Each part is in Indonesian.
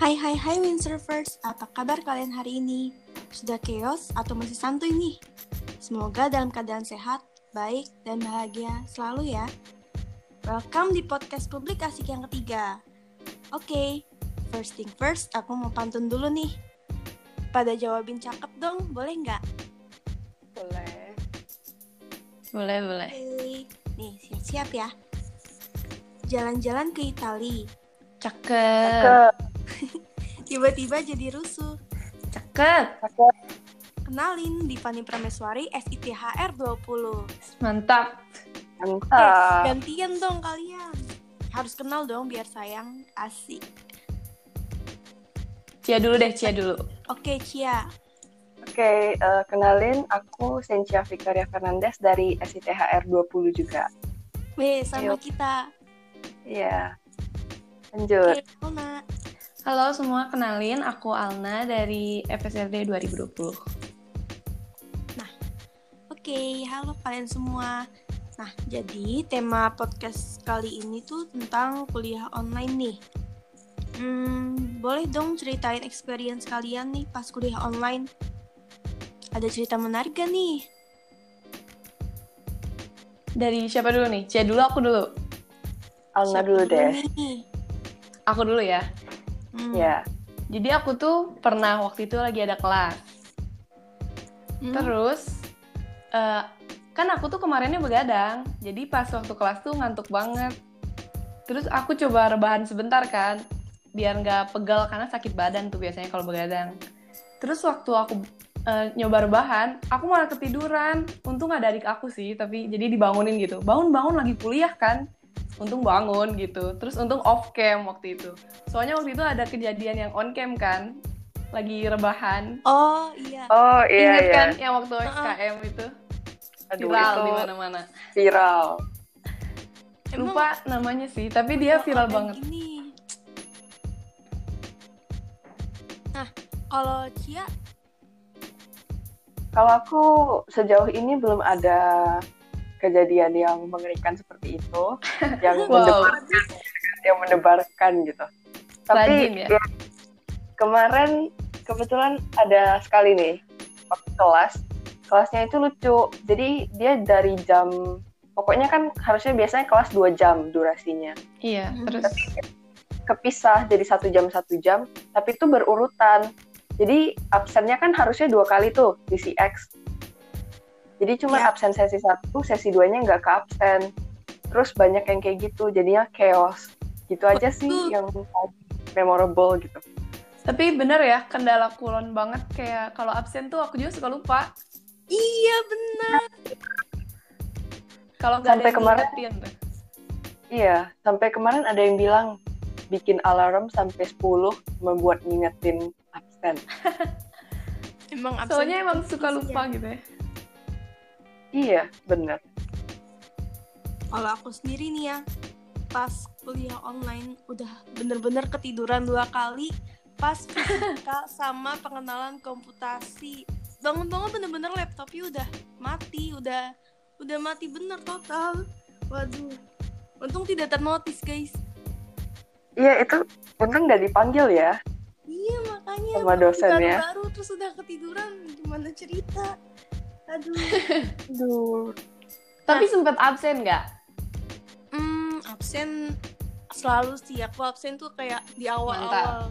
Hai hai hai windsurfers, apa kabar kalian hari ini? Sudah chaos atau masih santuy nih? Semoga dalam keadaan sehat, baik, dan bahagia selalu ya. Welcome di podcast publik asik yang ketiga. Oke, okay, first thing first, aku mau pantun dulu nih. Pada jawabin cakep dong, boleh nggak? Boleh. Boleh, boleh. Oke, nih siap-siap ya. Jalan-jalan ke Itali. Cakep. Cakep. Tiba-tiba jadi rusuh. Cakep. Cakep. Kenalin, Divani Prameswari SITHR 20. Mantap. Eh, Mantap. gantian dong kalian. Harus kenal dong biar sayang. Asik. Cia dulu deh, Cia dulu. Oke, Cia. Oke, eh, kenalin aku Sentia Victoria Fernandez dari SITHR 20 juga. Weh, sama Ayo. kita. Iya. Lanjut. Oke, Luna. Halo semua, kenalin aku Alna dari FSRD 2020. Oke, halo kalian semua. Nah, jadi tema podcast kali ini tuh tentang kuliah online nih. Hmm, boleh dong ceritain experience kalian nih pas kuliah online? Ada cerita menarik gak nih? Dari siapa dulu nih? Cia dulu, aku dulu. Alna dulu deh. Aku dulu ya. Hmm. Ya. Jadi aku tuh pernah waktu itu lagi ada kelas. Hmm. Terus, eh, kan aku tuh kemarinnya begadang. Jadi pas waktu kelas tuh ngantuk banget. Terus aku coba rebahan sebentar kan, biar nggak pegal karena sakit badan tuh biasanya kalau begadang. Terus waktu aku eh, nyoba rebahan, aku malah ketiduran. Untung ada adik aku sih, tapi jadi dibangunin gitu. Bangun-bangun lagi kuliah kan. Untung bangun gitu. Terus untung off cam waktu itu. Soalnya waktu itu ada kejadian yang on cam kan, lagi rebahan. Oh, iya. Oh iya Ingat iya. kan yang waktu SKM itu Aduh viral itu di mana-mana. viral. Emang Lupa namanya sih, tapi dia viral banget. Ini. Nah, kalau Cia, Kalau aku sejauh ini belum ada kejadian yang mengerikan seperti itu, yang Wow. mendebarkan, yang mendebarkan gitu. Tapi Rajin ya? ya, kemarin kebetulan ada sekali nih waktu kelas, kelasnya itu lucu. Jadi dia dari jam, pokoknya kan harusnya biasanya kelas 2 jam durasinya. Iya, Hmm. terus Kepisah jadi satu jam satu jam, tapi itu berurutan. Jadi absennya kan harusnya dua kali tuh di CX. Jadi cuma Ya. absen sesi satu, sesi duanya nggak ke absen. Terus banyak yang kayak gitu, jadinya chaos. Gitu aja sih Betul. yang memorable gitu. tapi bener ya kendala kulon banget kayak kalau absen tuh aku juga suka lupa. iya benar. Kalau nggak ada Sampai yang kemarin- ngingetin tuh. Iya, sampai kemarin ada yang bilang bikin alarm sampai 10 membuat ngingetin absen. Emang absen Soalnya emang suka lupa ya. gitu ya. Iya, bener. Kalau aku sendiri nih ya, pas kuliah online udah bener-bener ketiduran dua kali pas fisika sama pengenalan komputasi. Bangun-bangun bener-bener laptopnya udah mati, udah udah mati bener total. Waduh. Untung tidak ternotis, guys. Iya, itu untung nggak dipanggil ya. Iya, makanya Sama dosen ya. baru terus udah ketiduran. Gimana cerita? Aduh. Aduh. Tapi sempat absen nggak? Absen selalu sih. Aku absen tuh kayak di awal-awal.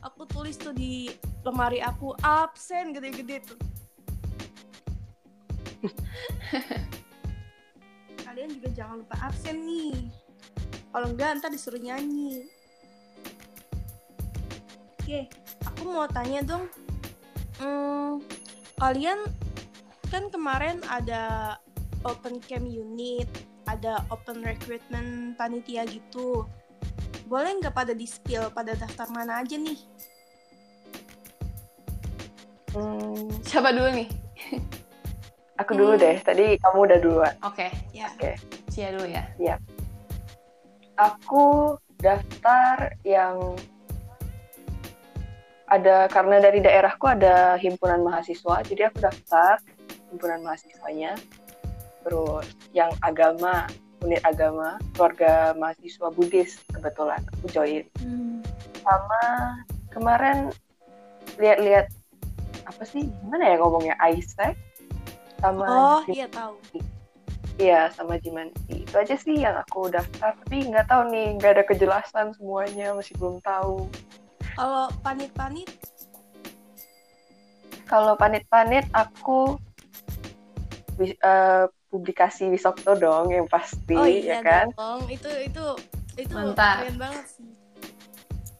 Aku tulis tuh di lemari aku absen gede-gede tuh. Kalian juga jangan lupa absen nih. Kalau enggak ntar disuruh nyanyi. Oke, aku mau tanya dong. Hmm, kalian kan kemarin ada open camp unit, ada open recruitment panitia gitu. Boleh nggak pada di spill pada daftar mana aja nih? Hmm, Siapa dulu nih? aku dulu Hmm. deh. Tadi kamu udah duluan. Oke, Ya. Oke. Cia dulu ya. Aku daftar yang ada karena dari daerahku ada himpunan mahasiswa, jadi aku daftar himpunan mahasiswanya. Terus yang agama, unit agama, keluarga mahasiswa Buddhis kebetulan aku join. Hmm. sama kemarin lihat-lihat apa sih gimana ya ngomongnya Isaac sama Oh, Jim- iya tahu. iya sama Jimanti itu aja sih yang aku daftar tapi nggak tahu nih nggak ada kejelasan semuanya masih belum tahu Kalau panit-panit, kalau panit-panit aku eh, publikasi Wisokto dong yang pasti oh ya iya kan dong. Itu itu itu Mantap. keren banget sih.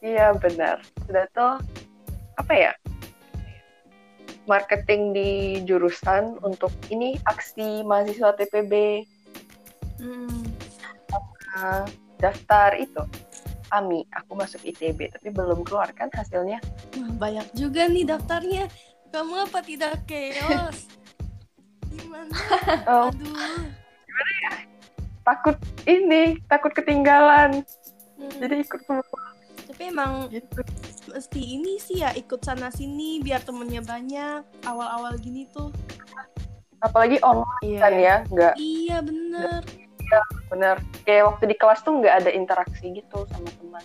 Iya benar. Sudah tuh apa ya? Marketing di jurusan untuk ini aksi mahasiswa TPB Hmm. Daftar itu. AMI, aku masuk ITB tapi belum keluar kan hasilnya. Wah, banyak juga nih daftarnya. Kamu apa tidak chaos? Gimana? Oh, Aduh. takut ini, takut ketinggalan. Hmm. Jadi ikut semua Tapi emang gitu. mesti ini sih ya ikut sana sini biar temennya banyak. Awal-awal gini tuh. Apalagi online Iya. kan ya, nggak Iya bener. bener. Kayak waktu di kelas tuh nggak ada interaksi gitu sama teman.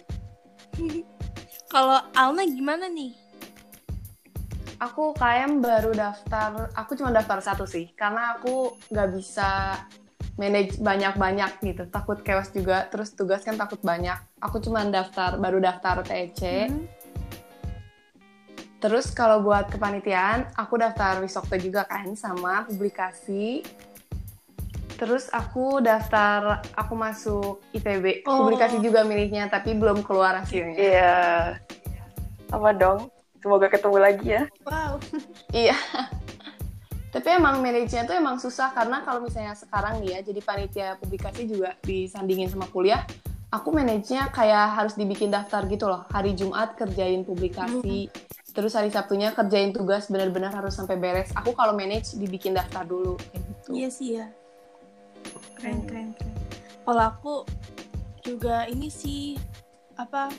Kalau Alna gimana nih? Aku KM baru daftar, aku cuma daftar satu sih, karena aku nggak bisa manage banyak-banyak gitu, takut chaos juga, terus tugas kan takut banyak. Aku cuma daftar, baru daftar TEC, Hmm. terus kalau buat kepanitiaan, aku daftar Wisokto juga kan, sama publikasi. Terus aku daftar, aku masuk IPB, Oh. publikasi juga milihnya, tapi belum keluar hasilnya. Iya. Sama dong. Semoga ketemu lagi ya. Wow. Iya. Tapi emang manage-nya tuh emang susah karena kalau misalnya sekarang nih ya jadi panitia publikasi juga disandingin sama kuliah, aku manage-nya kayak harus dibikin daftar gitu loh. Hari Jumat kerjain publikasi, terus hari Sabtunya kerjain tugas benar-benar harus sampai beres. Aku kalau manage dibikin daftar dulu kayak gitu. Iya sih ya. Keren keren keren. Kalau aku juga ini sih apa?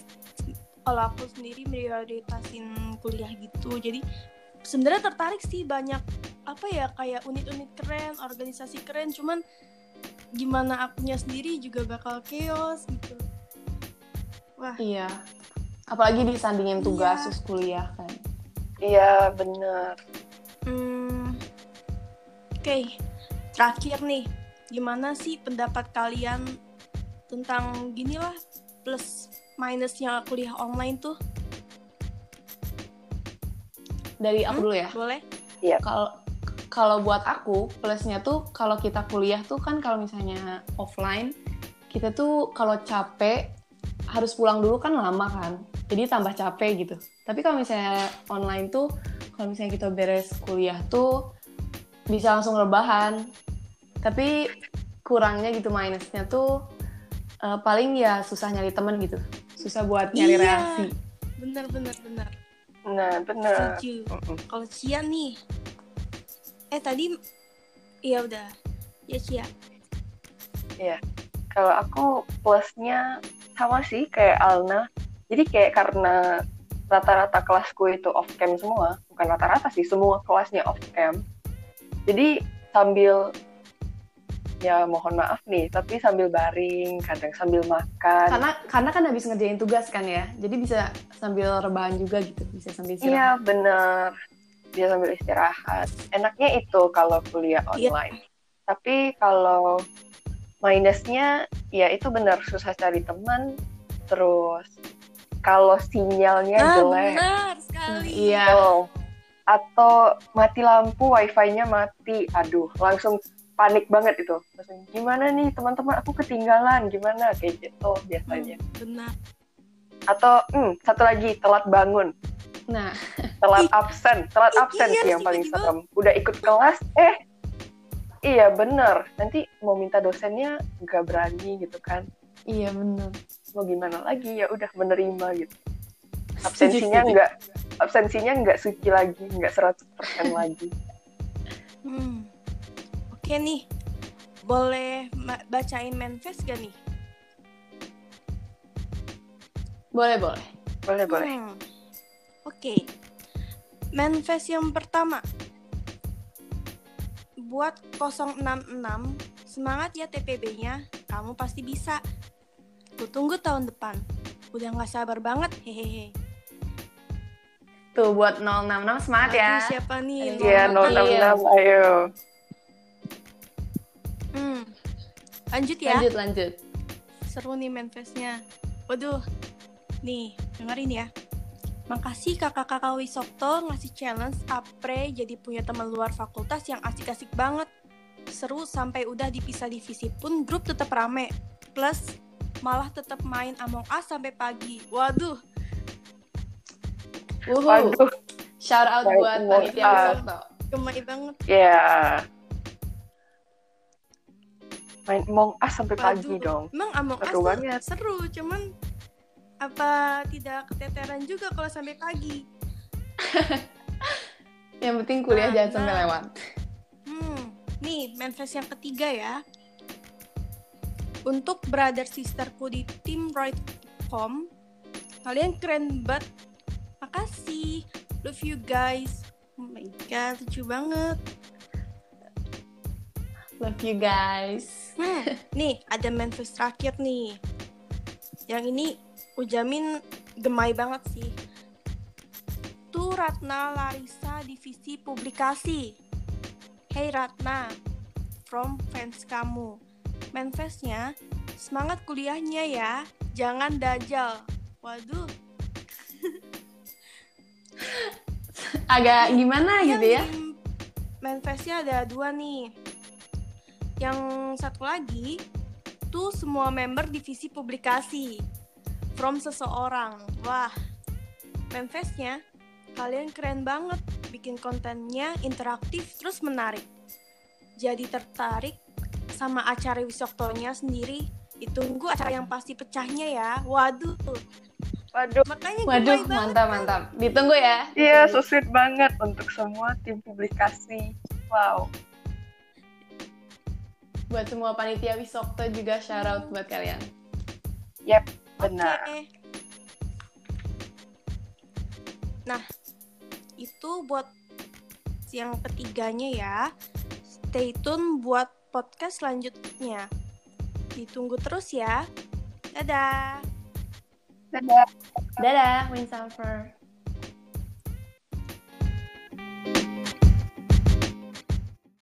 Kalau aku sendiri prioritasin kuliah gitu. Jadi sebenarnya tertarik sih banyak apa ya kayak unit-unit keren, organisasi keren. Cuman gimana akunya sendiri juga bakal chaos gitu. Wah, Iya. Apalagi disandingin tugas Iya. kuliah kan. Iya, bener. Hmm, Oke, terakhir nih, gimana sih pendapat kalian tentang ginilah plus minusnya kuliah online tuh? Dari aku Hmm? dulu ya. Boleh? kalau kalau buat aku plusnya tuh kalau kita kuliah tuh kan kalau misalnya offline kita tuh kalau capek harus pulang dulu kan lama kan jadi tambah capek gitu tapi kalau misalnya online tuh kalau misalnya kita beres kuliah tuh bisa langsung rebahan tapi kurangnya gitu minusnya tuh eh, paling ya susah nyari temen gitu susah buat nyari Iya. reaksi Bener, bener, bener. Nah, bener. Setuju. Mm-mm. Kalau Cia nih, eh tadi, iya udah, ya Cia. Kalau aku plusnya sama sih kayak Alna. Jadi kayak karena rata-rata kelasku itu off cam semua, bukan rata-rata sih, semua kelasnya off cam. Jadi sambil ya mohon maaf nih, tapi sambil baring, kadang sambil makan. karena karena kan habis ngerjain tugas kan ya jadi bisa sambil rebahan juga gitu bisa sambil istirahat Iya bener, dia sambil istirahat. Enaknya itu kalau kuliah Iya. online. Tapi kalau minusnya, ya itu benar susah cari teman. Terus kalau sinyalnya Ah, jelek, benar sekali. iya oh, atau mati lampu, wifi-nya mati, aduh langsung panik banget itu. Langsung gimana nih teman-teman, aku ketinggalan, gimana kayak gitu biasanya. Hmm, benar. Atau hmm, satu lagi telat bangun. nah telat absen, telat ih, absen iya sih yang paling serem. Udah ikut kelas, eh iya bener. Nanti mau minta dosennya nggak berani gitu kan. iya bener Mau gimana lagi ya udah menerima gitu. Absensinya nggak absensinya nggak suci lagi, nggak 100% lagi. Hmm. Oke nih, boleh bacain manifest gak nih? boleh boleh Boleh boleh. Hmm. Oke. Manifest yang pertama. Buat 066, semangat ya TPB-nya. Kamu pasti bisa. Ku tunggu tahun depan. Udah nggak sabar banget, hehehe. Tuh buat 066 semangat ya. Aduh, siapa nih? Iya. 066, ayo. Lanjut ya. Lanjut lanjut. Seru nih manifestnya. Waduh. Nih, dengerin ya. Makasih kakak-kakak Wisokto ngasih challenge Apre jadi punya teman luar fakultas yang asik-asik banget. Seru sampai udah dipisah divisi pun grup tetap rame. Plus malah tetap main Among Us sampai pagi. Waduh, Wuhu. Waduh, Shout out Baik, buat panitia. Wisokto. gemai banget. ya. Main Among Us sampai pagi dong. Emang Among Us banget. seru, cuman apa tidak keteteran juga kalau sampai pagi? Yang penting kuliah Nah, jangan sampai nah. lewat. Hmm, nih manifest yang ketiga ya. Untuk brother sisterku di tim Roycom, kalian keren banget. Makasih. Love you guys. Oh my god, lucu banget. Love you guys. Hmm, nih ada manifest terakhir nih. Yang ini Ujamin gemai banget sih. Tuh Ratna Larissa Divisi Publikasi. Hey Ratna, from fans kamu. Manifestnya, semangat kuliahnya ya, jangan dajal. Waduh, Agak gimana yang gitu ya? Manifestnya ada dua nih. Yang satu lagi tuh semua member divisi publikasi from seseorang. Wah, manifestnya kalian keren banget, bikin kontennya interaktif terus menarik. Jadi tertarik sama acara Wisoktonya sendiri. Ditunggu acara yang pasti pecahnya ya. Waduh, Waduh, makanya Waduh, gemai banget. mantap mantap. Ditunggu ya. iya so sweet banget untuk semua tim publikasi. Wow. Buat semua panitia Wisokto juga shout out buat kalian. Yep, benar. Nah, itu buat yang ketiganya ya. Stay tune buat podcast selanjutnya. Ditunggu terus ya. Dadah. Dadah. Dadah, Windsurfer.